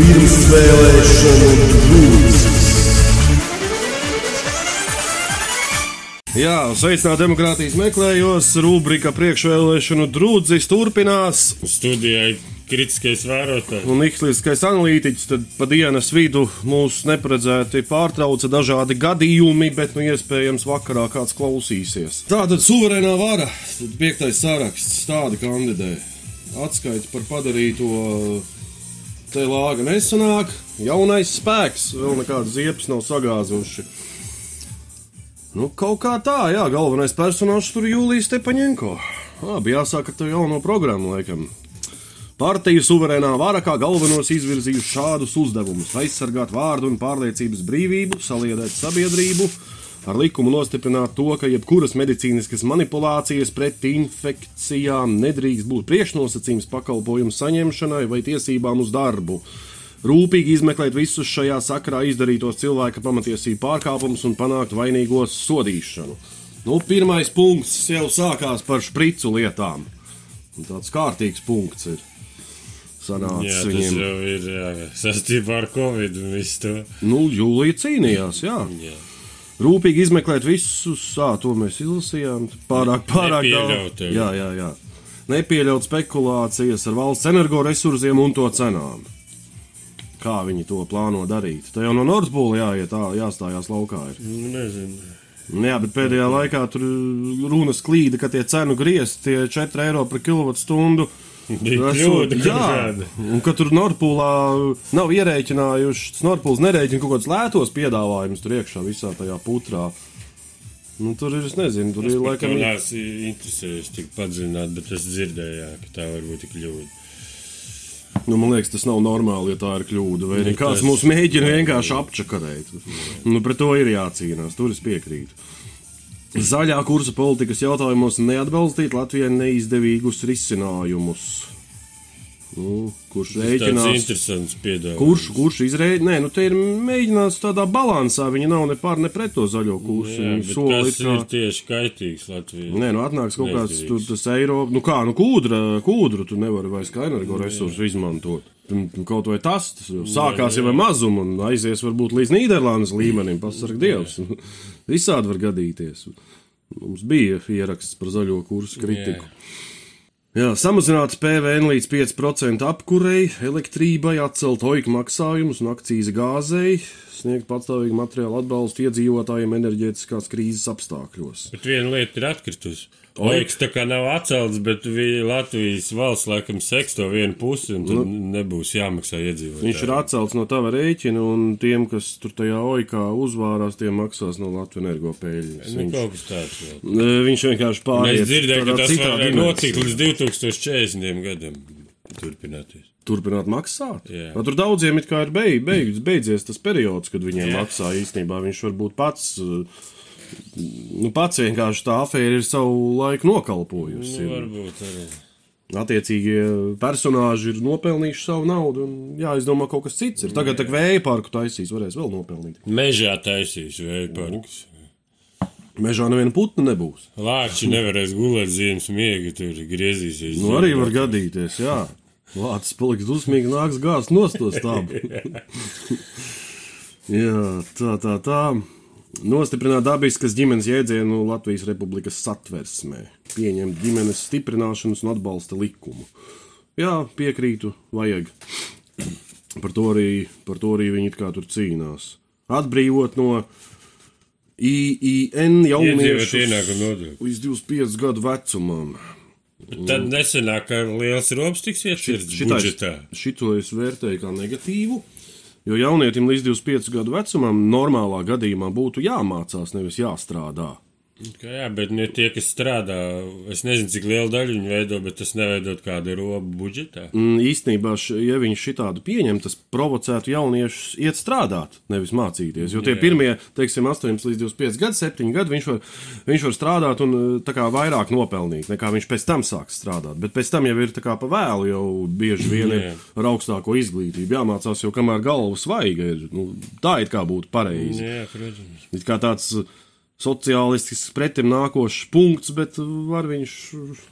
Pirmsvēlēšanu brūces. Jā, sveicināti demokrātijas meklējos. Rubrika priekšvēlēšanu drūdzis turpinās. Studijai kritiskais vērotājs. Un ikslīdskais analītiķis tad pa dienas vidu mūs neparedzēti pārtrauca dažādi gadījumi, bet nu iespējams vakarā kāds klausīsies. Tātad suverēnā vara, tad piektais saraksts, tādi kandidē. Atskaiti par padarīto te lāga nesanāk, jaunais spēks, vēl nekādas ziepes nav sagāzuši. Nu, kaut kā tā, jā, galvenais personāžs tur Jūlijas Stepaņenko. Bija jāsāk ar to jauno programmu, laikam. Partija suverēnā vara kā galvenos izvirzījuši šādus uzdevumus - aizsargāt vārdu un pārliecības brīvību, saliedēt sabiedrību, ar likumu nostiprināt to, ka jebkuras medicīniskas manipulācijas pret infekcijām nedrīkst būt priekšnosacījums pakalpojumu saņemšanai vai tiesībām uz darbu. Rūpīgi izmeklēt visus šajā sakarā izdarītos cilvēka pamatiesību pārkāpumus un panākt vainīgos sodīšanu. Nu, pirmais punkts jau sākās par špricu lietām. Un tāds kārtīgs punkts ir. Sanācis Jā, tas viņiem. jau ir jā, saistībā ar Covid un visu to. Nu, Jūlija cīnījās, jā. Jā. Rūpīgi izmeklēt visus, ā, to mēs izlasījām. Pārāk, pārāk daudz. Jā, jā, jā. Nepieļaut spekulācijas ar valsts energoresursiem un to cenām. Kā viņi to plāno darīt? Te jau no Nordpūla jāiet, tā, jāstājās laukā. Ir. Nu, nezinu. Nu Jā, bet pēdējā laikā tur runas klīda, ka tie cenu griezti, tie 4 eiro par kilovatstundu. Bija esot- kļūda, jā, kāda. un ka tur Nordpūlā nav ierēķinājuši, tas Nordpūls nerēķina kaut kādus lētos piedāvājumus tur iekšā visā tajā putrā. Nu, tur ir, es nezinu, tur Es ir laikam. neesmu interesējies tik padziļināt, bet es dzirdēju, jā, ka tā var būt kļūda. Nu, man liekas, tas nav normāli, ja tā ir kļūda. Vai Nu, kāds tas- mūs mēģina vienkārši apčakarēt. Nu, pret to ir jācīnās, tur es piekrītu. Zaļā kursa politikas jautājumos neatbalstīt Latvijai neizdevīgus risinājumus. Nu, kurš rēķinās? interesants piedāvājums. Kurš, kurš izrēķina? Nē, nu te ir mēģinās tādā balansā. Viņi nav ne pār, ne pret to zaļo kursu. Jā, Viņi bet soli tas kā- ir tieši kaitīgs Latvijai. Nē, nu atnāks kaut kāds tur tas eiro. Nu kā, nu kūdra, kūdru tu nevari vairs kā energoresursu izmantot. Kaut vai tas, tas jau sākās jau ar mazumu un aizies varbūt līdz Nīderlandes līmenim, pasarg Dievs. Visādi var gadīties. Mums bija ieraksts par zaļo kursu kritiku. Jā, samazināt PVN līdz 5% apkurei, elektrībai, atcelt oiku maksājumus un akcijas gāzei, sniegt patstāvīgu materiālu atbalstu iedzīvotājiem enerģētiskās krīzes apstākļos. Bet viena lieta ir atkritusi. Laiks tā kā nav atcelts, bet vi- Latvijas valsts laikam seks to vienu pusi, un tad nebūs jāmaksā iedzīvotājiem. Nu. Viņš ir atcelts no tava rēķina, un tiem, kas tur tajā oikā uzvārās, tiem maksās no Latvijas energo pēļņas. Nu, Viņš, kaut kas tāds vēl. Viņš vienkārši pārējais. Es dzirdēju, ka tas var notikt līdz 2040. gadam. Turpināties. Turpināt maksāt. Jā. Bet tur daudziem ir beig, beig, beidzies tas periods, kad viņiem Jā. maksā īstenībā. Viņš varbūt pats. uh, Nu, pats vienkārši tā afēra ir savu laiku nokalpojusi. Nu, varbūt arī. Attiecīgie personāļi ir nopelnījuši savu naudu, un jāizdomā kaut kas cits. Ir. Tagad tā vēja parku taisīs, varēs vēl nopelnīt. Mežā taisīs vēja parks. Mežā neviena putna nebūs. Lāči nevarēs gulēt ziemas miega, tur griezīsies. Nu, arī var gadīties, jā. Lācis paliks dusmīgi, nāks gāzt nostos tādu. jā, tā, tā, tā. Nostiprināt dabiskas ģimenes jēdzienu Latvijas Republikas satversmē, pieņemt ģimenes stiprināšanas un atbalsta likumu. Jā, piekrītu, vajag. Par to arī, par to arī viņi kā tur cīnās. Atbrīvot no IIN jauniešu līdz 25 gadu vecumam. Tad nesenāk, ka liels rops tiks Šitais- budžetā. Šito es vērtēju kā negatīvu. Jo jaunietim līdz 25 gadu vecumam normālā gadījumā būtu jāmācās, nevis jāstrādā. Ka Jā, bet ne tie, kas strādā, es nezinu, cik lielu daļu viņi veido, bet tas neveidot kādu robu budžetā. Mm, Īstenībā, ja viņi šitādu pieņem, tas provocētu jauniešus iet strādāt, nevis mācīties. Jo tie Jā. pirmie, teiksim, 8 līdz 25 gadi, 7 gadi, viņš var, viņš var strādāt un eh, kā vairāk nopelnīt, nekā viņš pēc tam sāks strādāt. Bet pēc tam jau ir tā kā pa vēlu, jau bieži vien ir Jā. ar augstāko izglītību jāmācās, jo kamēr galva svaiga ir, nu, tā it kā būtu pareizi. Jā, protams. It kā tāds sociālistisks pretim nākošs punkts, bet uh, var viņš,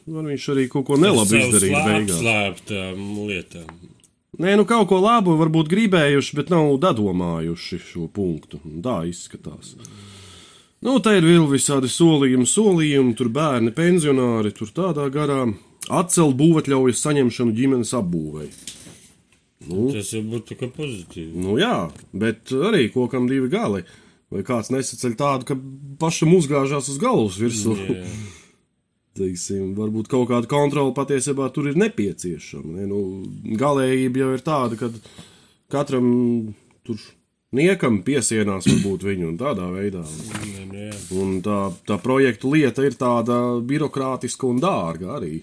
var viņš arī kaut ko nelabu izdarīt beigās. Slēptām lietām. Nē, nu kaut ko labu varbūt gribējuši, bet nav dadomājuši šo punktu. Tā izskatās. Nu, te ir vēl visādi solījumi, solījumi, tur bērni, pensionāri, tur tādā garā. Atcelt būvatļaujas saņemšanu ģimenes apbūvēi. Tas jau būtu kā pozitīvi. Nu jā, bet arī kokam divi gali. Vai kāds nesaceļ tādu, ka pašam uzgāžās uz galvas virsū? Jā. Teiksim, varbūt kaut kāda kontrola patiesībā tur ir nepieciešama. Ne? Nu, galējība jau ir tāda, ka katram tur niekam piesienās varbūt viņu un tādā veidā. Jā. Un tā, tā projektu lieta ir tāda birokrātiska un dārga arī.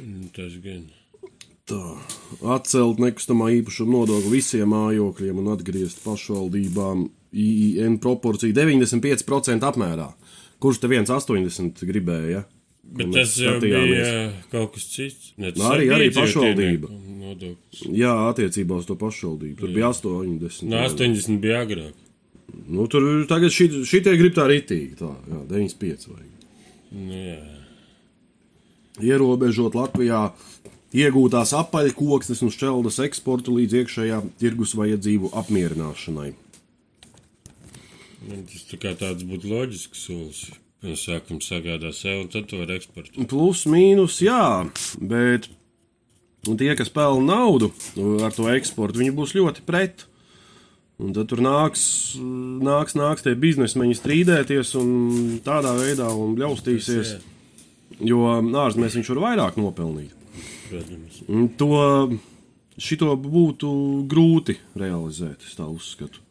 Mm, Tas gan. Tā, atcelt nekustamā īpašuma nodokli visiem mājokļiem un atgriezt pašvaldībām IIN proporciju 95% apmērā. Kurš te viens 80 gribēja? Bet tas jau bija kaut kas cits. Ne, tas Nu, arī- arī pašvaldība. Nodoklis. Jā, attiecībā uz to pašvaldību. Tur bija 80. No 80 bija agrāk. Nu, tur tagad šit, šitie grib tā ritīgi. Tā, jā, 95 vajag. Nu, jā. Ierobežot Latvijā iegūtās apaļkoksnes un šķeldas eksportu līdz iekšējā tirgus vajadzību apmierināšanai. Man Tas tā kā tāds būtu loģisks solis. Sākam sagādāt sev, un tad to var eksportēt. Plus, mīnus, jā, bet tie, kas pelna naudu ar to eksportu, viņi būs ļoti pret. Un tad tur nāks, nāks, nāks tie biznesmeņi strīdēties un tādā veidā un bļaustīsies. Jo ārzemēs viņš var vairāk nopelnīt. Protams. To šito būtu grūti realizēt, es tā uzskatu.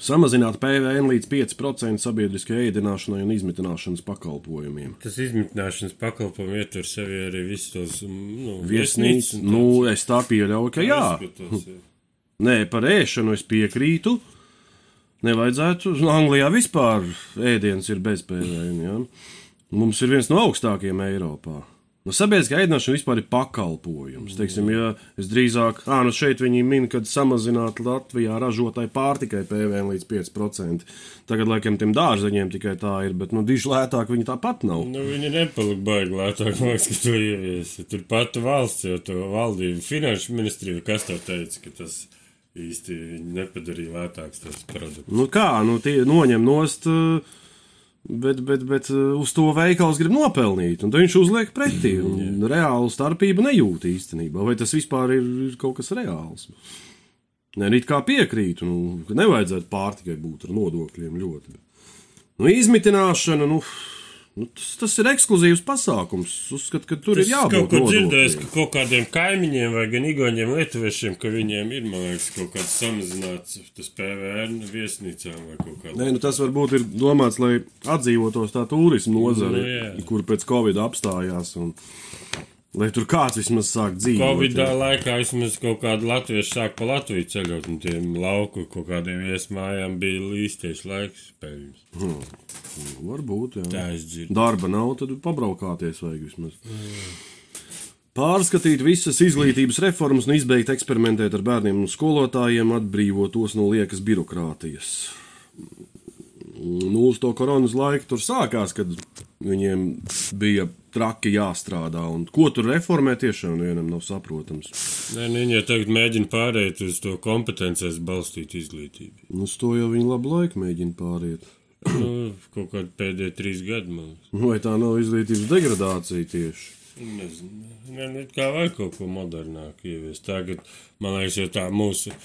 Samazināt PVN līdz 5% sabiedriskajai ēdināšanai un izmitināšanas pakalpojumiem. Tas izmitināšanas pakalpojums ietver sevi arī visus tos nu, Viesnīca, viesnīcas nu, es tā pieļauju, ka jā. Izskatos, jā. Nē, par ēšanu es piekrītu. Nevajadzētu. Nu, Anglijā vispār ēdiens ir bez PVN. Ja? Mums ir viens no augstākajiem Eiropā. Nu, sabiedriskā ēdināšana vispār ir pakalpojums. Teiksim, ja es drīzāk, ah, nu šeit viņi min, kad samazināt Latvijā ražotai pārtikai PVN līdz 5%. Tagad, laikam, tiem dārzeņiem tikai tā ir, bet, nu, diži lētāk viņi tāpat nav. Nu, viņi nepalika baigi lētāk, man liekas, ka to ieviesa. Tur pat valsts jau to valdību, finanšu ministriju, kas to teica, ka tas īsti viņi nepadarīja lētāks tas produkts. Nu kā, nu tie noņem nost, eh, bet, bet, bet eh, uz to veikals grib nopelnīt, un viņš uzliek pretī. un Reālu starpību nejūt īstenībā, vai tas vispār ir, ir kaut kas reāls. Nē, nu it kā piekrītu, nu, ka nevajadzētu pārtikai būt ar nodokļiem ļoti. Nu, izmitināšana, nu, nu tas, tas ir ekskluzīvs pasākums. Uzskatu, ka tur Es ir jābūt kaut ko nodokļiem. ka kaut kādiem kaimiņiem vai gan igauniem lietuviešiem, ka viņiem ir, man liekas, kaut kāds samazināts tas PVN viesnīcām vai kaut kādā. Nē, nu tas varbūt ir domāts, lai atdzīvotos tā turisma nozare, Nu, jā. kur pēc Covid apstājās. Un, lai tur kāds vismaz sāk dzīvot. Covid laikā vismaz kaut kāda latvieša sāk pa Latviju ceļot, un tiem lauku kaut kādiem iesmājām bija līsties laiks spēļums. Varbūt, jā. Tā es dzirdu. Darba nav, tad pabraukāties vajag vismaz. Pārskatīt visas izglītības reformas un izbeigt eksperimentēt ar bērniem un skolotājiem, atbrīvot tos no liekas birokrātijas. Nu, uz to koronas laiku tur sākās, kad viņiem bija traki jāstrādā. Un ko tur reformē, tiešām vienam nav saprotams. Nē, nu, viņi jau tagad mēģina pārēt uz to kompetencijas balstīt izglītību. Un Uz to jau viņi labu laiku mēģina pāriet. Nu, kaut kādi pēdējie trīs gadi, man liekas. Vai tā nav izglītības degradācija tieši? Nezinu. Nē, nu, kā vajag kaut ko modernāku ieviest. Tagad, man liekas, jau tā mūsu ā,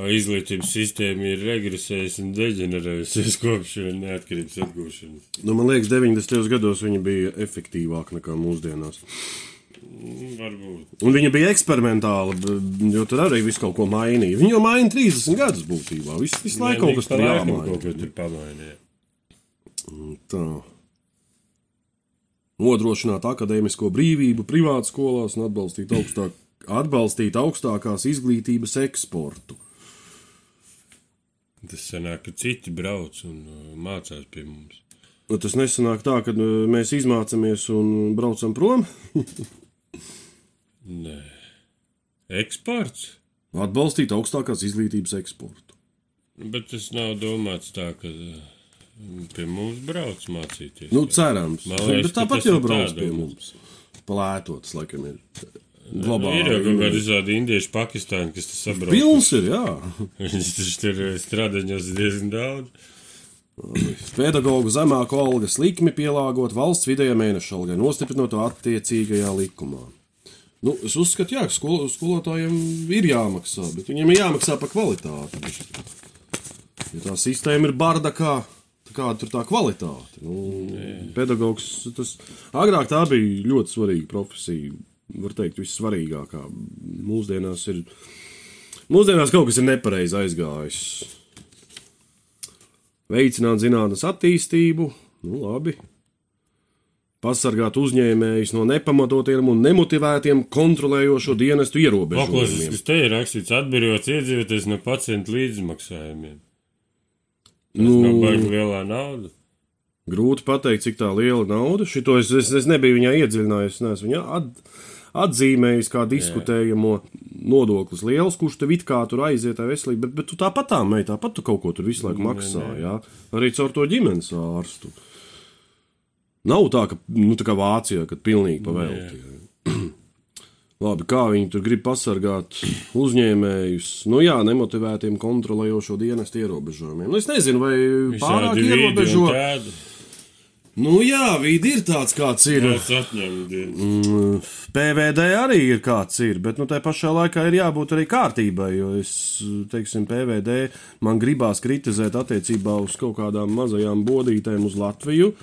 izglītības sistēma ir regresējusi un deģenerējusies kopš neatkarības atgūšanas. Nu, man liekas, 90. gados viņi bija efektīvāki nekā mūsdienās. Mm, Varbūt. Un viņa bija eksperimentāla, jo tur arī viss kaut ko mainīja. Viņa jau maina 30 gadus būtībā. Visu, visu laiku kaut kas tur laikam kaut jāmaina. tur pamainīja. Tā. Nodrošināt akadēmisko brīvību privātu skolās un atbalstīt, augstāk, atbalstīt augstākās izglītības eksportu. Tas sanāk, ka citi brauc un uh, mācās pie mums. Nu, Tas nesanāk tā, ka uh, mēs izmācāmies un braucam prom. Nē. Eksports? Atbalstīt augstākās izglītības eksportu. Bet tas nav domāts tā, ka uh, pie mums brauc mācīties. Nu, cerams. Liekas, Bet tāpat jau brauc pie mums. Plētots, laikam, ir. Globāli. Ir jau kaut kādi visādi indieši, pakistāņi, kas tas sabrauc. Pilns ir, jā. Viņas taču tur strādāņos diezgan daudz. Pedagoģu zemāku algas likmi pielāgot valsts vidējā mēneša algai, nostiprinot to attiecīgajā likumā. Nu, es uzskatu, jā, ka skolo, skolotājiem ir jāmaksā, bet viņiem ir jāmaksā par kvalitāti. Ja tā sistēma ir bardakā, tad kāda tur tā kvalitāte? Nu, pedagogs, tas agrāk tā bija ļoti svarīga profesija, var teikt, vissvarīgākā. Mūsdienās ir, mūsdienās kaut kas ir nepareizi aizgājis. Veicināt zinātnes attīstību, nu labi. Pasargāt uzņēmējus no nepamatotiem un nemotivētiem kontrolējošo dienestu ierobežojumiem. kas te ir rakstīts, atbrīvots iedzīvoties no pacientu līdzmaksājumiem. Tas Nu, nav baigi lielā nauda. Grūti pateikt, cik tā liela nauda. Šito es, es, es nebiju viņā iedziļinājies. Es neesmu viņā at, atzīmējis kā diskutējamo nodoklis liels, kurš tev it kā tur aiziet tā veselība, bet, bet tu tāpat tā mei, tāpat tu kaut ko tur visu laiku maksā. Jā? Arī caur to ģimenes ārstu. Nav tā, ka, nu, tā kā Vācijā, kad pilnīgi pavēlti. Labi, kā viņi tur grib pasargāt uzņēmējus, nu jā, nemotivētiem kontrolējošo dienestu ierobežojumiem. Nu, es nezinu, vai pārāk vidi un ierobežo. tādi. Nu jā, vidi ir tāds, kāds ir. Mm, PVD arī ir kāds ir, bet nu, tā pašā laikā ir jābūt arī kārtībai. Jo es, teiksim, PVD man gribās kritizēt attiecībā uz kaut kādām mazajām bodītēm uz Latviju.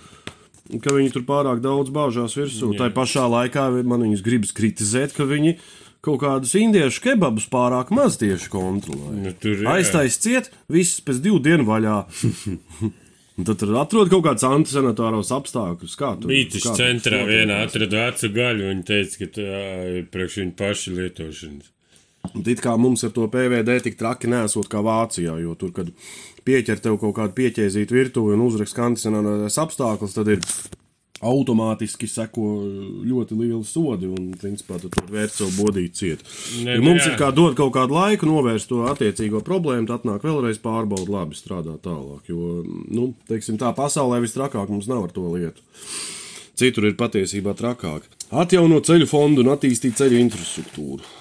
Ka viņi tur pārāk daudz bāžās virsū. Tā pašā laikā man viņus gribas kritizēt, ka viņi kaut kādus indiešu kebabus pārāk maz tieši kontrolē. Nu, tur ir, jā. Aiztais ciet, viss pēc divu dienu vaļā. Un tad tur atrod kaut kādus antisanitāros apstākļus. Kā tur kā tur centrā vienā atrada vecu gaļu, un teica, ka tā ir priekš viņu pašu lietošanas. Un It kā mums ar to PVD tik traki nesot kā Vācijā, jo tur, kad pieķer tev kaut kādu pieķēzītu virtuvi un uzrakst kandicionālais apstākļus, tad ir automātiski seko ļoti lieli sodi un, principā, tu tur vērt savu bodīti ciet. Ne, Ja nu mums jā. ir kā dod kaut kādu laiku novērst to attiecīgo problēmu, tad atnāk vēlreiz pārbauda labi strādā tālāk, jo, nu, teiksim tā, pasaulē vistrakāk mums nav ar to lietu. Citur ir patiesībā trakāk. Atjaunot ceļu fondu un attīstīt ceļu infrastruktūru.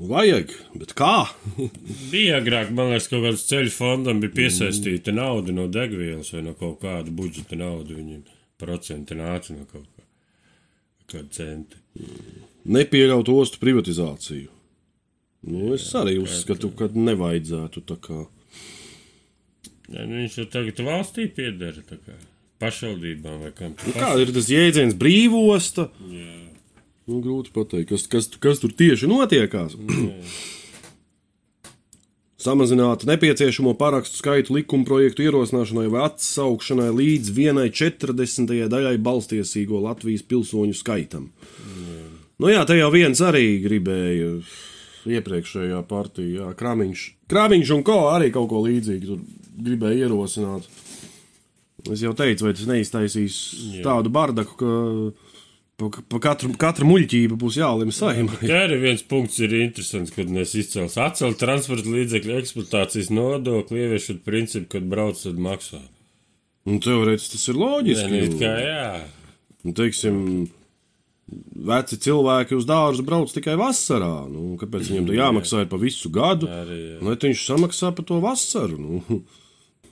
Vajag, bet kā? Bija agrāk, man liekas, kaut kāds ceļu fondam bija piesaistīta nauda no degvielas vai no kaut kāda budžeta nauda. Viņiem procenti nāca no kaut kā. Kāda centi. Nepieļaut ostu privatizāciju. Nu, es arī uzskatu, ka nevajadzētu tā kā. Ja, nu viņš jau tagad valstī piedara. tā kā Pašvaldībām vai kam. Nu, kā ir tas jēdziens brīvosta? Jā. Nu, grūti pateikt, kas, kas, kas tur tieši notiekās. Samazināt nepieciešamo parakstu skaitu likuma projektu ierosināšanai vai atsaukšanai līdz vienai četrdesmitajai daļai balstiesīgo Latvijas pilsoņu skaitam. Nu jā, te jau viens arī gribēja iepriekšējā partijā, Kramiņš. Kramiņš un ko arī kaut ko līdzīgu gribēja ierosināt. Es jau teicu, vai tas neiztaisīs Jā. tādu bardaku, ka katru, katra muļķība būs jālem saimai. Tā arī viens punkts ir interesants, kad mēs izcels atcelt transporta līdzekļu eksploatācijas nodokli, ieviešot principu, kad brauc, tad maksā. Un teorētiski tas ir Nē, loģiski. nu, it kā jā. Nu, teiksim, veci cilvēki uz dārza brauc tikai vasarā. Nu, kāpēc viņam tur jāmaksā ir pa visu gadu? Arī, jā. Lai viņš samaksā par to vasaru. Nu.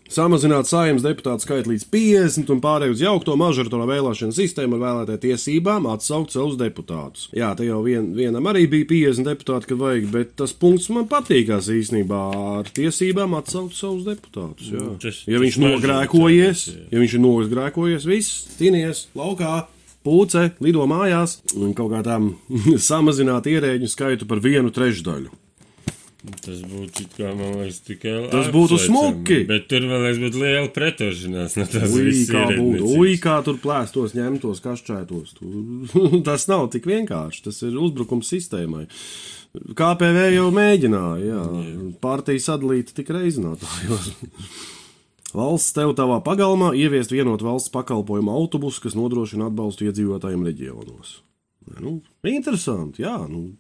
Samazināt saimnes deputātu skaitu līdz 50 un pārēj uz jaukto mažoritārā vēlēšanu sistēmu ar vēlētāju tiesībām atsaukt savus deputātus. Jā, te jau vien, vienam arī bija 50 deputāti, kad vajag, bet tas punkts man patīkās īstenībā ar tiesībām atsaukt savus deputātus. Jā. Nu, tas- Ja viņš nogrēkojies, ja viņš ir nogrēkojies, viss, tinies laukā. Pūce, lido mājās un kaut kā tām samazināt ierēģu skaitu par vienu trešdaļu. Tas būtu, kā, man liekas, tikai Tas būtu smuki. Bet tur, liekas, būtu liela pretošanās no visas kā būtu, ui, kā tur plēstos, ņemtos, kašķētos. Tas nav tik vienkārši. Tas ir uzbrukums sistēmai. KPV jau mēģināja, jā. Partija sadalīta tik reizinātājos. Valsts tev tavā pagalmā ieviest vienotu valsts pakalpojumu autobusu, kas nodrošina atbalstu iedzīvotājiem reģionos. Nu, interesanti, jā. Nu,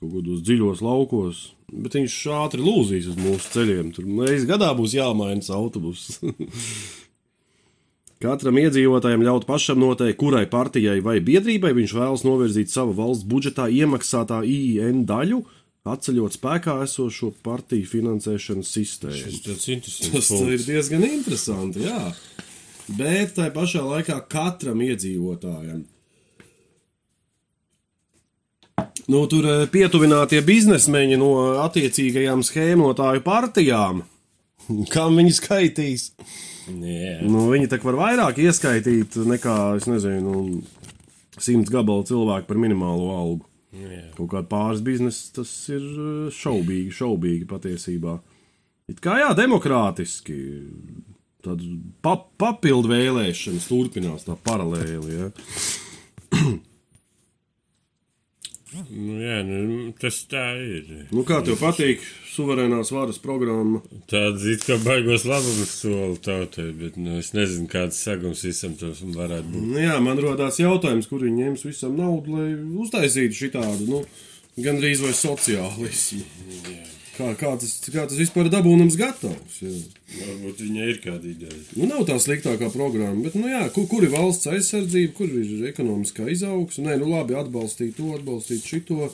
kaut kādos dziļos laukos, bet viņš ātri lūzīs uz mūsu ceļiem. Tur reizes gadā būs jāmaina autobuss. Katram iedzīvotājam ļaut pašam noteikt, kurai partijai vai biedrībai viņš vēlas novirzīt savu valsts budžetā iemaksātā IIN daļu, atceļot spēkā esošo partiju finansēšanas sistēmu. Tas Tas ir diezgan interesanti, jā. Bet tai pašā laikā katram iedzīvotājam. Nu, tur eh, pietuvinātie biznesmeņi no attiecīgajām schēmotāju partijām. Kam viņi skaitīs? Jā, Nu, viņi tā kā var vairāk ieskaitīt nekā, es nezinu, nu, simts gabalu cilvēku par minimālo algu. jā. Kaut kāda pāris biznesa tas ir eh, šaubīgi, šaubīgi patiesībā. It kā jā, demokrātiski. Tad pa, papildu vēlēšanas turpinās tā paralēli. Ja. Jā, nu, tas tā ir. Nu, kā tev patīk suverēnās varas programma? Tāds it kā baigos labumus soli tautai, bet nu, es nezinu, kāds sagums visam tam varētu būt. Nu, jā, man rodās jautājums, kur viņi ņems visam naudu, lai uztaisītu šitādu, nu, gandrīz vai sociālismu. Kā, kā, tas, kā tas vispār dabūnams gatavs? Jā. Varbūt viņai ir kāda ideja. Nu, nav tā sliktākā programma, bet, nu, jā, kur, kur ir valsts aizsardzība, kur ir ekonomiskā izaugsme. Nē, nu, labi, atbalstīt to, atbalstīt šito.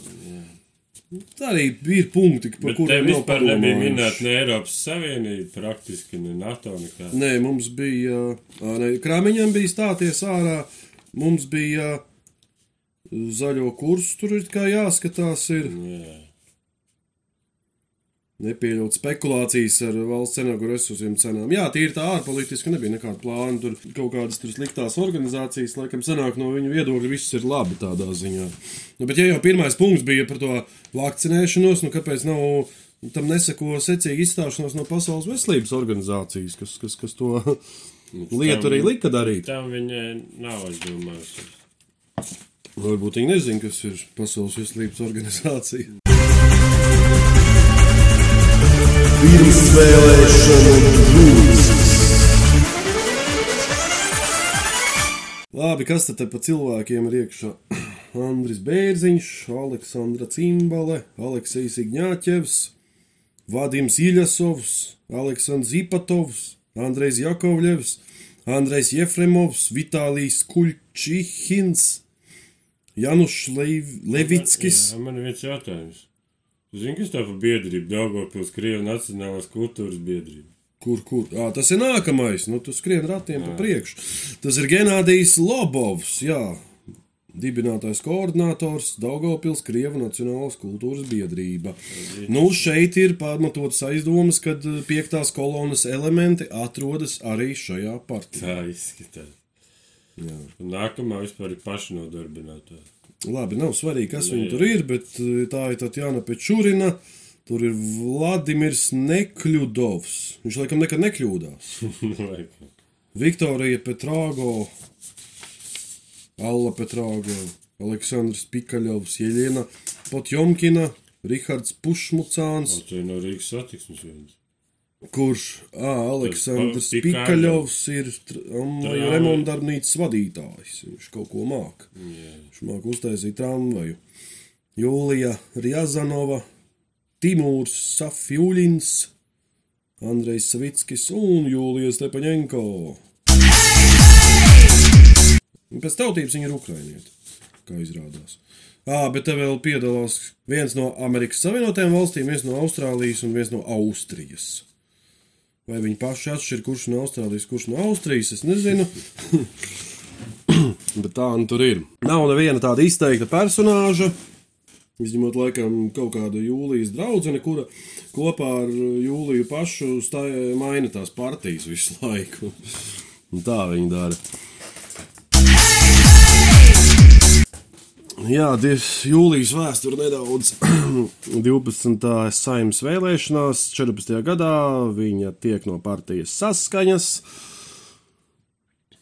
Tā arī ir punkti, par kuriem nav vispār nebija minēta ne Eiropas Savienība, praktiski ne NATO nekā. Nē, mums bija, ne, krāmiņam bija stāties ārā, mums bija zaļo kursu, tur ir kā jāskatās, ir Jā. Nepieļaut spekulācijas ar valsts energo resursiem cenām. Jā, tīri tā ārpolitiski nebija nekāda plāna, tur kaut kādas tur sliktās organizācijas, laikam sanāk no viņu viedokļa, viss ir labi tādā ziņā. Nu, bet ja jau pirmais punkts bija par to vakcinēšanos, nu kāpēc nav tam neseko secīgi izstāšanos no Pasaules veselības organizācijas, kas, kas, kas to lietu arī lika darīt? Tam viņai nav, es domāju. Varbūt viņi nezina, kas ir Pasaules veselības organizācija. Pirmsvēlēšanu brūces. Labi, kas tad te pa cilvēkiem ir iekšā? Andris Bērziņš, Aleksandra Cimbale, Aleksejs Igņāķevs, Vadims Iļasovs, Aleksandrs Ipatovs, Andrejs Jakovļevs, Andrejs Jefremovs, Vitālijs Kuļčihins, Januš Leiv- Levickis. Jā, man ir viens jautājums. Zini, kas tā par biedrību? Daugavpils Krievu Nacionālās kultūras biedrība. Kur, kur? À, tas ir nākamais. Nu, tu skrien ratiem pa priekšu. Tas ir Genādijs Lobovs, jā. Dibinātājs koordinators Daugavpils Krievu Nacionālās kultūras biedrība. Nu, šeit ir pamatotas aizdomas, ka piektās kolonas elementi atrodas arī šajā partijā. Tā izskatās. Jā. Un Nākamā vispār ir pašnodarbinātā. Labi, nav svarīgi, kas viņi tur ir, bet eh, tā ir Tatjana Pečurina. Tur ir Vladimirs Nekļudovs. Viņš laikam nekad nekļūdās. Viktorija Petrāgo, Alla Petrāgo, Aleksandrs Pikaļovs, Jeļena Potjomkina, Rihards Pušmucāns, O, tu ir no Rīgas satiksmes viens. Kurš, ā, Aleksandrs Pikaļovs. Ir remontdarbnīcas vadītājs. Viņš kaut ko māk. Viņš māk uztaisīt tramvaju. Jūlija Rjazanova, Timūrs Safjuļins, Andrejs Savickis un Jūlijas Stepaņenko. Pēc tautības viņi ir ukrainieti, kā izrādās. À, bet te vēl piedalās viens no Amerikas Savienotajām valstīm, viens no Austrālijas un viens no Austrijas. Vai viņi paši atšķir, kurš no Austrālijas, kurš no Austrijas, es nezinu. bet tā nu tur ir. Nav neviena tāda izteikta personāža. Izņemot, laikam, kaut kādu jūlijas draugu, kura kopā ar jūliju pašu stāja, maina tās partijas visu laiku. Un tā viņi dara. Jā, diez, jūlijas vēsture nedaudz 12. saimnes vēlēšanās 14. gadā. Viņa tiek no partijas saskaņas,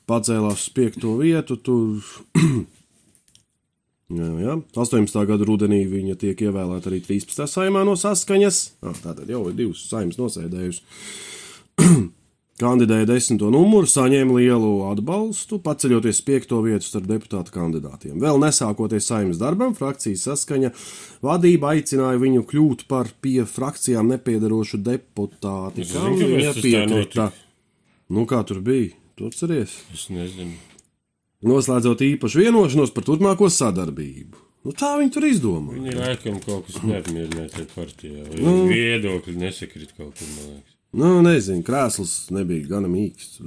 pacēlās uz piekto vietu. Tur jā, jā. 18. gada rudenī viņa tiek ievēlēta arī 13. saimā no saskaņas. Ah, tātad jau ir divas saimas nosēdējusi. Kandidēja desmito numuru, saņēma lielu atbalstu, paceļoties piekto vietu starp deputātu kandidātiem. Vēl nesākoties saimnes darbam, frakcijas saskaņa vadība aicināja viņu kļūt par pie frakcijām nepiedarošu deputāti. Kāpēc viņa piekrita? Nu, kā tur bija? Tu atceries? Es nezinu. Noslēdzot īpašu vienošanos par turpmāko sadarbību. Nu, tā viņi tur izdomāja. Viņi laikam kaut kas neapmierināja tajā partijā. Nu. viedokļi nesakrīt kaut kur, man liekas. Nu, nezinu, krēsls nebija gana mīksts.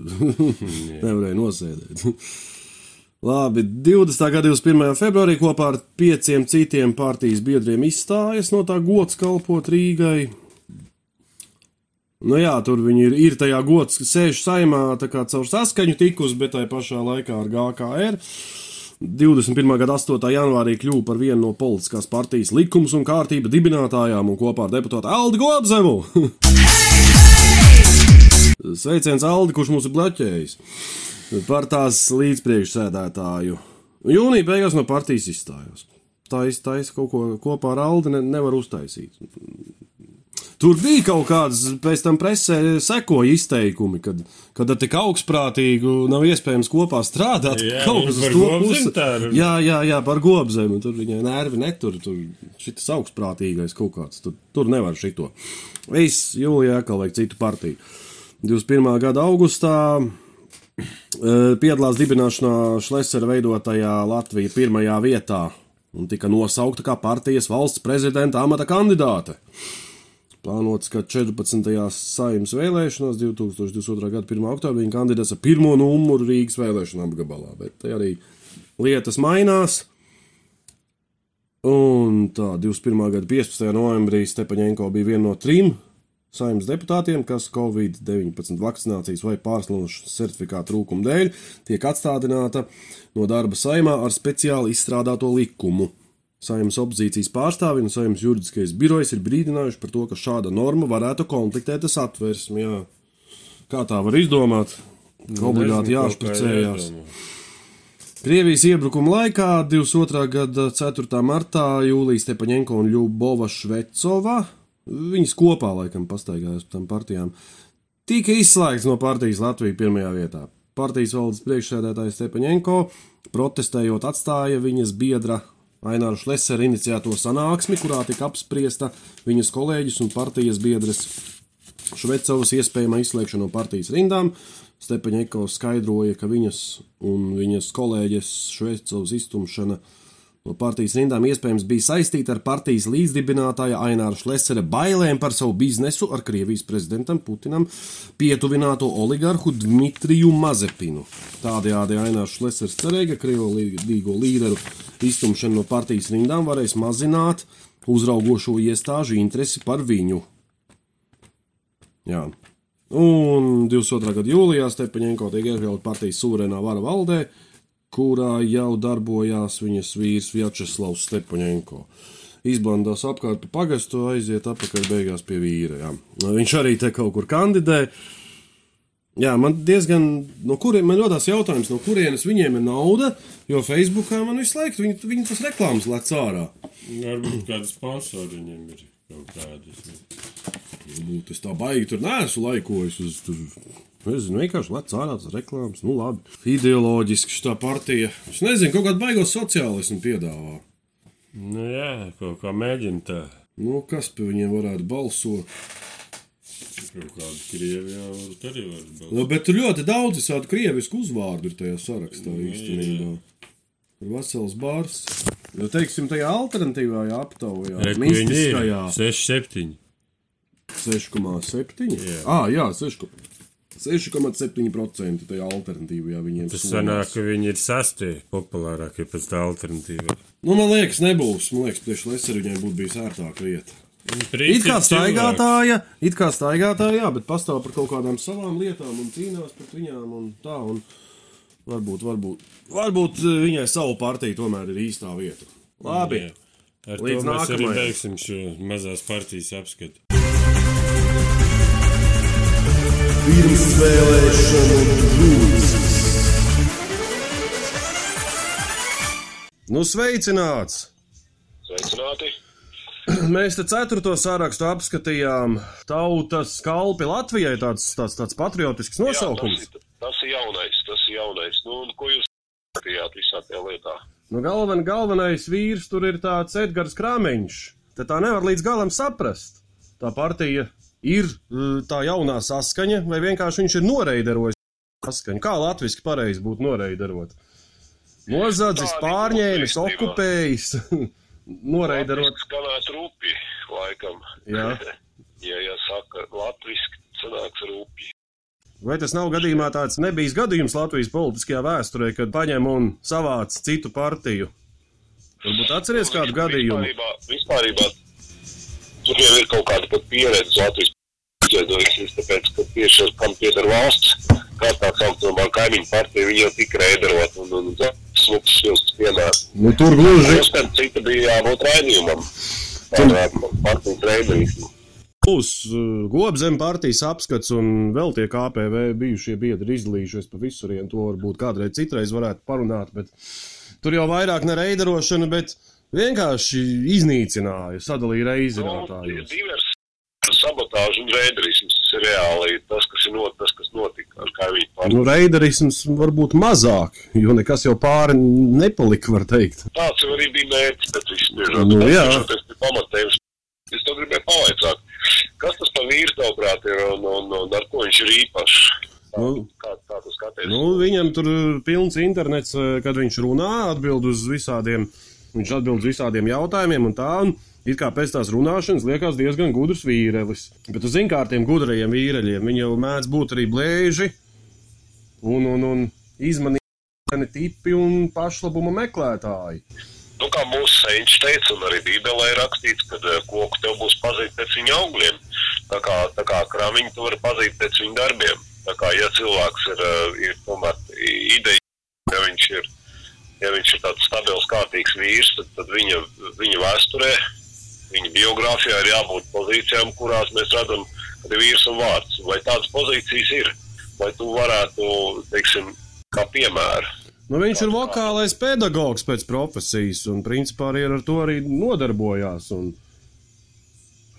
Nevarēja nosēdēt. Labi, 20. gada 21. februārī kopā ar pieciem citiem partijas biedriem izstājas no tā gods kalpot Rīgai. Nu jā, tur viņi ir, ir tajā gods, sēž saimā tā kā caur saskaņu tikus, bet tajā pašā laikā ar GKR. 21. gada 8. janvārī kļuva par vienu no politiskās partijas likums un kārtība dibinātājām un kopā ar deputātu Aldi Gobzemu. Sveiciens Aldi, kurš mūs ir bloķējis par tās līdzpriekšsēdētāju. Jūnija beigās no partijas izstājās. Tā iztaisa kaut ko kopā ar Aldi ne, nevar uztaisīt. Tur bija kaut kādas, pēc tam presē sekoja izteikumi, kad, kad ar tik augstprātīgu nav iespējams kopā strādāt. Jā, kaut kas uz to ir. Jā, jā, jā, par gobzemi. Tur viņai nervi netur. Tur šis augstprātīgais kaut kāds. Tur, tur nevar šito. Viss jūlijā atkal vajag citu partiju. 21. gada augustā eh, piedalās dibināšanā Šlesera veidotajā Latvija pirmajā vietā un tika nosaukta kā partijas valsts prezidenta amata kandidāte. Plānots, ka 14. saimnes vēlēšanās 2022. gada 1. oktobrī viņa kandidēs ar pirmo numuru Rīgas vēlēšanu apgabalā, bet te arī lietas mainās. Un tā 21. gada 15. novembrī Stepaņenko bija viena no trim saimnes deputātiem, kas Covid-19 vakcinācijas vai pārslimošanas certifikāta trūkuma dēļ tiek atstādināta no darba saimā ar speciāli izstrādāto likumu. Saimnes opozīcijas pārstāvi un saimnes juridiskais birojs ir brīdinājuši par to, ka šāda norma varētu konfliktēt ar satversmi. Jā. Kā tā var izdomāt? Ka obligāti jāšpricējās. Krievijas iebrukuma laikā 22. gada 4. martā Jūlijas Stepaņenko un Ļubova Švecova, viņas kopā laikam pastaigājās pa tām partijām, tika izslēgts no partijas Latvijas pirmajā vietā. Partijas valdes priekšsēdētājs Stepaņenko protestējot atstāja viņas biedra Aināra Šlesera iniciēto sanāksmi, kurā tika apspriesta viņas kolēģis un partijas biedres Švecovas iespējama izslēgšana no partijas rindām. Stepaņeko skaidroja, ka viņas un viņas kolēģes Švecovas iztumšana no partijas rindām iespējams bija saistīta ar partijas līdzdibinātāja Aināra Šlesera bailēm par savu biznesu ar Krievijas prezidentam Putinam pietuvināto oligarhu Dmitriju Mazepinu. Tādējādi Ainārs Šlesers cerēja, ka krievlīgo līderu iztumšana no partijas rindām varēs mazināt uzraugošo iestāžu interesi par viņu. Jā. Un 22. gada jūlijā Stepaņenko tiek iekļauts partijas suverēnā vara valdē, kurā jau darbojās viņas vīrs Vjačeslavs Stepaņenko. Izblandās apkārt pa pagastu, aiziet atpakaļ beigās pie vīra. Jā. Viņš arī te kaut kur kandidē. Jā, man diezgan, no kuriem man rodās jautājums, no kurienes viņiem ir nauda, jo Facebookā man visu laiku viņi, viņi tas reklāmas lec ārā. Varbūt kāda sponsori viņiem ir kaut kādas. Varbūt es tā baigi tur neesmu laikojis uz tur. Nezinu, vienkārši lec ārā tas reklāmas. Nu, labi. Ideoloģiski šī partija. Es nezinu, kaut kādu baigo sociālismu piedāvā. Nu jā, kaut kā mēģina tā. Nu, kas pie viņiem varētu balsot? Kaut kādu Krievijā varbūt arī var būt. Nu, bet tur ļoti daudz tādu krievisku uzvārdu ir tajā sarakstā īstenībā. Tur vesels bārs. Jo, teiksim, tajā alternatīvajā aptaujā, ir? mistiskajā 6, 7. 6,7. Jā. Ah, jā, 6. 6,7% tajā alternatīvajā viņiem Tas solās. sanāk, ka viņi ir sastie populārākie pēc tā alternatīva. Nu, man liekas, nebūs. Man liekas, tieši Lesera viņai būtu bijis ērtāk vieta. It kā staigātāja, it kā staigātāja, jā, bet pastāv par kaut kādām savām lietām un cīnās pret viņām un tā. Un varbūt, varbūt, varbūt eh, viņai savu partiju tomēr ir īstā vieta. Labi. Jā. Ar Līdz to mēs arī nākamajai. beigsim šo mazās partijas apskatu. Pirmsvēlēšanu brūces. Nu, sveicināts! Sveicināti! Mēs te ceturto sārakstu apskatījām. Tautas kalpi Latvijai tāds, tāds, tāds patriotisks Jā, nosaukums. tas, ir, tas ir jaunais, tas ir jaunais. Nu, un ko jūs skatījāt visā tajā lietā? Nu, galven, galvenais vīrs tur ir tāds Edgars Krāmeņš. Te tā nevar līdz galam saprast. Tā partija ir uh, tā jaunā saskaņa, vai vienkārši viņš ir noreiderojis paskaņu. Kā latviski pareizi būtu noreidarot? Nozadzis, pārņēmis, okupējis, noreidarot. Skanētu rupi, laikam. Jā. ja, ja saka latviski, sanāks rupi. Vai tas nav gadījumā tāds nebijis gadījums Latvijas politiskajā vēsturē, kad paņem un savāc citu partiju? Varbūt atceries kādu gadījumu? Vispārībā, vispārībā tur jau ir kaut kāda pat pieredze Latvijas izveidojusies, tāpēc, ka tieši ar kam pieder valsts, kā tā saucamā kaimiņu partija, viņi jau tika rēderot un, un, un smuks vilks piemērs. Nu, tur gluži Uzskat, cita bija jābūt raidījumam par uh, partijas reiderismu. būs uh, gobzem partijas apskats un vēl tie KPV bijušie biedri izdalījušies pa visurien. To varbūt kādreiz citreiz varētu parunāt, bet tur jau vairāk ne reiderošana, bet vienkārši iznīcināja, sadalīja Nu, reizinātājus. divers sabotāžu un reiderisms, ir reāli tas, kas ir not, tas, kas notika ar kaimiņu partiju. Nu, reiderisms varbūt mazāk, jo nekas jau pāri nepalika, var teikt. Tāds jau arī bija mērķis, bet viss biežāk. Nu, ir pamatējums. Es to gribēju pavaicāt. Kas tas par vīru tavuprāt ir un, un, un ar ko viņš ir īpašs? Kā, Nu, kā, kā tu skaties? Nu, viņam tur ir pilns internets, eh, kad viņš runā, atbild uz visādiem, viņš atbild visādiem jautājumiem un tā. Un it kā pēc tās runāšanas liekas diezgan gudrs vīrelis. Bet uz zinkārtiem gudrajiem vīreļiem viņi jau mēdz būt arī blēži un, un, un izmanīti tipi un pašlabuma meklētāji. Nu, kā mūsu senčs teica, un arī Bībelē ir rakstīts, ka eh, koku tev būs pazīt pēc viņa augļiem. Tā kā, tā kā krāmiņu tu vari pazīt pēc viņa darbiem. Tā kā, ja cilvēks ir, eh, ir tomēr ideja, ja viņš ir, ja viņš ir tāds stabils, kārtīgs vīrs, tad, tad viņa, viņa vēsturē, viņa biogrāfijā ir jābūt pozīcijām, kurās mēs redzam, ka ir vīrs un vārds. Vai tādas pozīcijas ir? Vai tu varētu, teiksim, kā piemēru, Nu, viņš ir vokālais pedagogs pēc profesijas un principā arī ar to arī nodarbojās. Un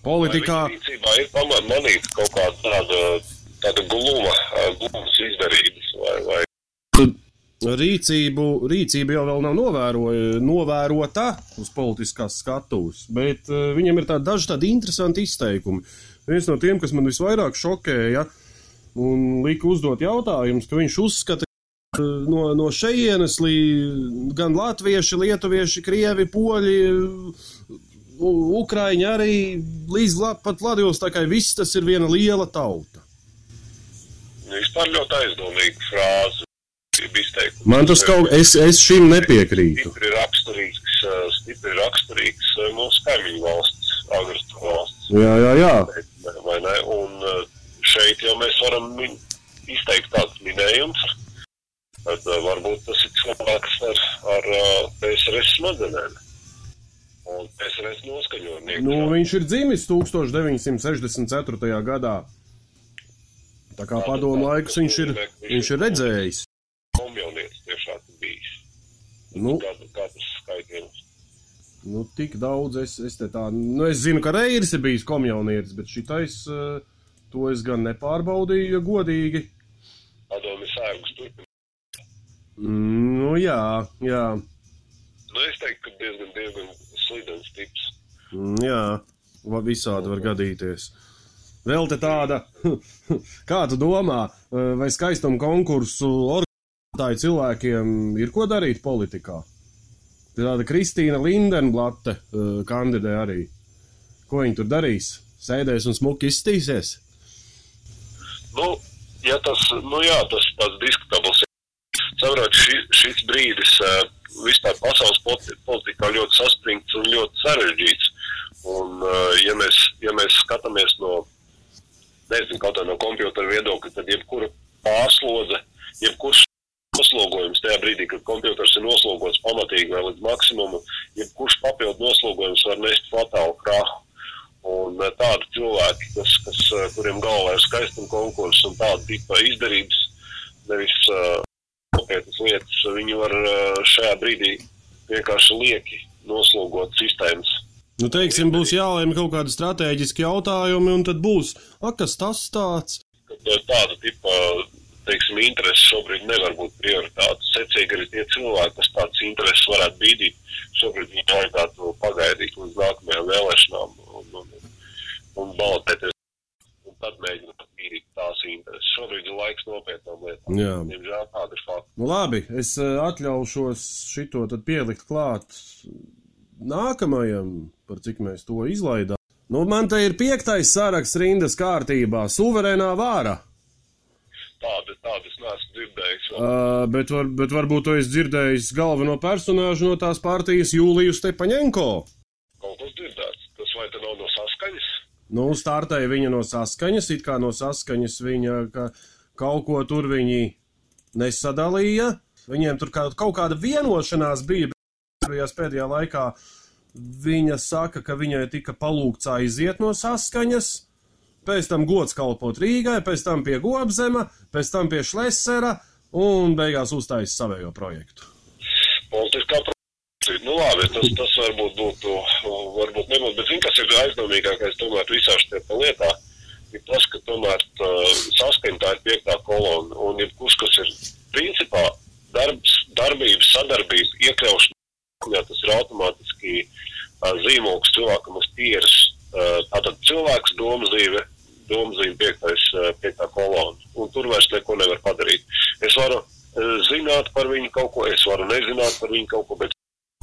politikā. Rīcībā ir pamanīta manīt kaut kāda tāda, tāda gluma, glumas izdarības vai, vai Rīcību, rīcība jau vēl nav novēroja, novērota uz politiskās skatuves, bet uh, viņam ir tādi daži tādi interesanti izteikumi. Viens no tiem, kas man visvairāk šokēja un lika uzdot jautājumus, ka viņš uzskata, ka no, no šejienes līdz gan latvieši, lietuvieši, krievi, poļi, ukraiņi arī līdz pat Latvijas, tā kā viss tas ir viena liela tauta. nu, vispār ļoti aizdomīga frāze. Ir izteikums. Man tas kaut es, es šim nepiekrītu. Stipri raksturīgs, stipri raksturīgs mūsu kaimiņu valsts, agresoru valsts. Jā, jā, jā. Vai ne? Un šeit jau mēs varam izteikt tādus minējumus. Tad varbūt tas ir cilvēks ar, ar PSRS smadzenēm. Un PSRS noskaņojumiem. Nu, viņš ir dzimis 1964. gadā. Tā kā padomu laikus viņš ir, viņš ir redzējis. Komjaunietis tiešām bijis. Nu, Kādu, kādas skaitļus. nu tik daudz es, es te tā, nu es zinu, ka Reiris ir bijis komjaunietis, bet šitais, eh, to es gan nepārbaudīju, ja godīgi. Padomi sērgus turpina. Nu, jā, jā, Nu, es teiktu, ka diezgan, diezgan slidens tips. mm, jā, visādi var gadīties. Vēl te tāda, kā tu domā, eh, vai skaistuma konkursu organizētāju cilvēkiem ir ko darīt politikā? Tāda Kristīna Lindenblate eh, kandidē arī. Ko viņi tur darīs? Sēdēs un smuki izstīsies? Nu, ja tas, nu jā, tas tāds diskutabls. Saprot, ši, šis brīdis uh, vispār pasaules politi- politikā ļoti saspringts un ļoti sarežģīts. Un, uh, ja, mēs, ja mēs skatāmies no, nezinu, kaut kā no kompjutera viedokļa, tad jebkura pārslodze, jebkurš noslogojums tajā brīdī, kad kompjuters ir noslogots pamatīgi vai līdz maksimumam, jebkurš papildu noslogojums var nest fatālu krahu. Un eh, tādi cilvēki, kas, kas, eh, kuriem galvā ir skaistuma konkurss un tāda tipa izdarības, nevis uh, nopietnas lietas, viņi var uh, šajā brīdī vienkārši lieki noslogot sistēmas. Nu, teiksim, būs jālēma kaut kādi strateģiski jautājumi, un tad būs, ak, kas tas tāds? Kad eh, tāda tipa, teiksim, intereses šobrīd nevar būt prioritāte. Secīgi arī tie cilvēki, kas tādas intereses varētu bīdīt, šobrīd viņi vajadzētu pagaidīt līdz nākamajām vēlēšanām un, un, un balotēties. Un tad mēģināt bīdīt tās intereses. Šobrīd ir laiks nopietnām lietām. Jā. Diemžēl tāda ir fakta. Nu, labi, es eh, atļaušos šito tad pielikt klāt nākamajam, par cik mēs to izlaidām. Nu, man te ir piektais saraksts rindas kārtībā - suverēnā vāra. Tāda, tāda es neesmu dzirdējis. vēl. Uh, bet, var, bet varbūt tu esi dzirdējis galveno personāžu no tās partijas Jūliju Stepaņenko. Kaut kas dzirdēts. Tas vai te nav no saskaņas? Nu, startēja viņa no saskaņas, it kā no saskaņas viņa ka kaut ko tur viņi nesadalīja. Viņiem tur kaut, kaut kāda vienošanās bija, bet pēdējā laikā viņa saka, ka viņai tika palūgts aiziet no saskaņas, pēc tam gods kalpot Rīgai, pēc tam pie Gobzema, pēc tam pie Šlesera un beigās uzstājas savējo projektu. Politiskā problēma. Nu, labi, tas, tas varbūt būtu, varbūt nebūtu, bet zini, kas ir aizdomīgākais tomēr visā šajā lietā, ir tas, ka tomēr uh, saskaņa tā ir piektā kolona, un jebkurš, kas ir principā darbs, darbības, sadarbība, iekļaušana, tas ir automātiski zīmogs cilvēkam uz pieres, uh, tātad cilvēks, domzīve, domzīve piektais, uh, piektā kolona, un tur vairs neko nevar padarīt. Es varu uh, zināt par viņu kaut ko, es varu nezināt par viņu kaut ko, bet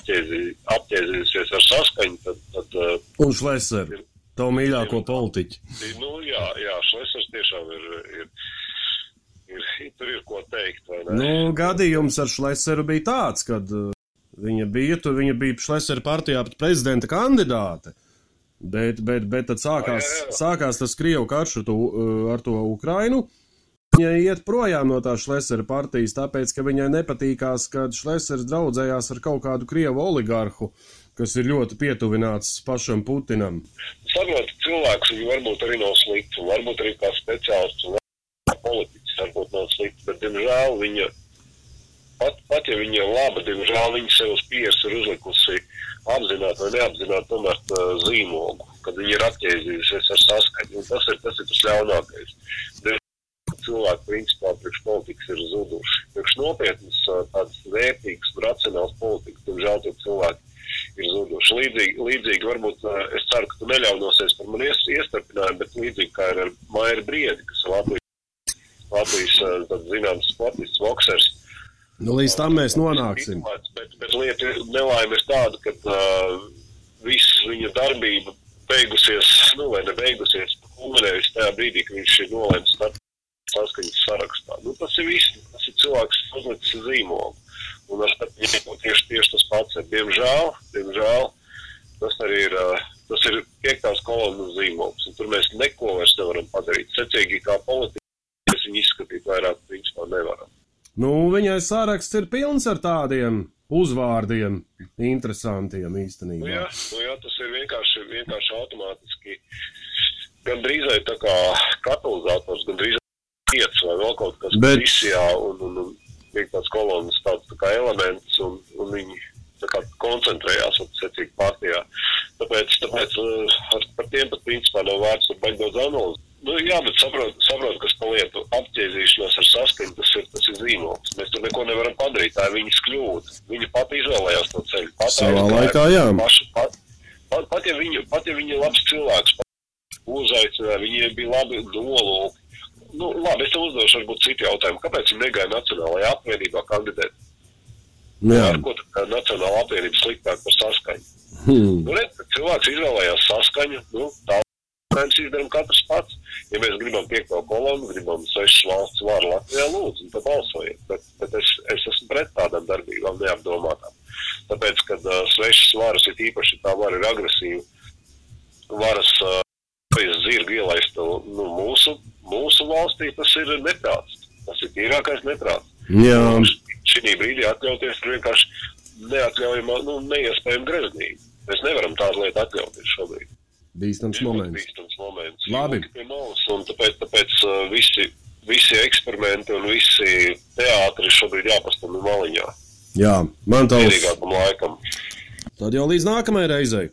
apķēzī- apķēzīsies ar saskaņu, tad, tad uh, Un Šlesera, tavu mīļāko politiķu. nu, jā, jā Šlesers tiešām ir, ir, ir, tur ir ko teikt, vai ne? Nu, gadījums ar Šleseru bija tāds, kad uh, viņa bija tur, viņa bija Šlesera partijā pat prezidenta kandidāte. Bet, bet, bet tad sākās, Jā, jā, jā. sākās tas Krievu karš ar to, uh, ar to Ukrainu. Viņa iet projām no tā Šlesera partijas, tāpēc, ka viņai nepatīkās, kad Šlesers draudzējās ar kaut kādu Krievu oligarhu, kas ir ļoti pietuvināts pašam Putinam. Saprotu, cilvēks viņu varbūt arī nav slikts, varbūt arī kā speciālists, un politiķis varbūt nav slikts, bet, diemžēl, viņa, pat, pat ja viņa ir laba, diemžēl viņa sev uz pieres ir uzlikusi apzināti vai neapzināti tomēr tā zīmogu, kad viņa ir atķēzījusies ar saskaņu, un tas ir tas, ir tas ļaunākais. Cilvēki principā priekš politikas ir zuduši. Priekš nopietnas ā, tādas vērtīgas, racionālas politikas, diemžēl tie cilvēki ir zuduši. Līdzīgi, līdzīgi varbūt ā, es ceru, ka tu neļaunosies par mani ies- iestarpinājumu, bet līdzīgi kā ir ar Mairi Briedi, kas ir Latvijas, Latvijas zināms sportists, boksers. Nu, līdz tam mēs nonāksim. Bet, bet lieta nelaime ir tāda, ka uh, viss viņa darbība beigusies, nu vai ne beigusies, kulminējusi tajā brīdī, kad viņš ir nolēmis saskaņas sarakstā. Nu, tas ir viss, tas ir cilvēks uzlicis uz zīmogu. Un ar starp viņiem tieši, tieši tas pats ir. Diemžēl, diemžēl, tas arī ir, uh, tas ir piektās kolonas zīmogs. Un tur mēs neko vairs nevaram padarīt. Secīgi kā politiķi, mēs viņu izskatīt vairāk, principā nevaram. Nu, viņai saraksts ir pilns ar tādiem uzvārdiem, interesantiem Nu, īstenībā. jā, nu, jā, tas ir vienkārši, vienkārši automātiski. Gan drīzai tā kā katalizators, gan drīzai vietas vai vēl kaut kas Bet- visijā un, un, un tiek tāds kolonas tāds tā kā elements un, un viņi tā kā koncentrējās un secīgi partijā. Tāpēc, tāpēc uh, ar, par tiem pat principā nav vērts tur baigi daudz analizēt. Nu, jā, bet saprot, saprot, kas pa lietu apķēzīšanās ar saskaņu, tas ir, tas ir zīmols. Mēs tur neko nevaram padarīt, tā ir viņas kļūda. Viņa pati izvēlējās to ceļu. Pat Savā laikā, jā. Paša, pat, pat, pat, ja viņa, pat ja viņa ir labs cilvēks, uzaicināja, viņiem bija labi nolūki. Nu, labi, es tev uzdošu varbūt citu jautājumu. Kāpēc viņi negāja Nacionālajā apvienībā kandidēt? Nu, jā. Ar ko tā Nacionāla apvienība sliktāk par saskaņu? Hmm. Nu, redz, ka cilvēks izvēlējās saskaņu, nu, tā mēs izdarām katrs pats. Ja mēs gribam piekto kolonu, gribam sešas valsts varu Latvijā, lūdzu, tad balsojiet. Bet, bet es, es esmu pret tādām darbībām neapdomātām. Tāpēc, kad uh, svešas varas ir īpaši tā vara ir agresīva, varas uh, zirgu ielaist nu, mūsu, mūsu valstī, tas ir neprāts. Tas ir tīrākais neprāts. Jā. Šī brīdī atļauties ir vienkārši neatļaujama, nu, neiespējama greznība. Mēs nevaram tādu lietu atļauties šobrīd. Bīstams Ir moments. bīstams moments. Labi. Malas, un tāpēc, tāpēc uh, visi, visi eksperimenti un visi teātri šobrīd jāpastāv maliņā. Jā, man. Mierīgākam laikam. Tad jau līdz nākamajai reizei.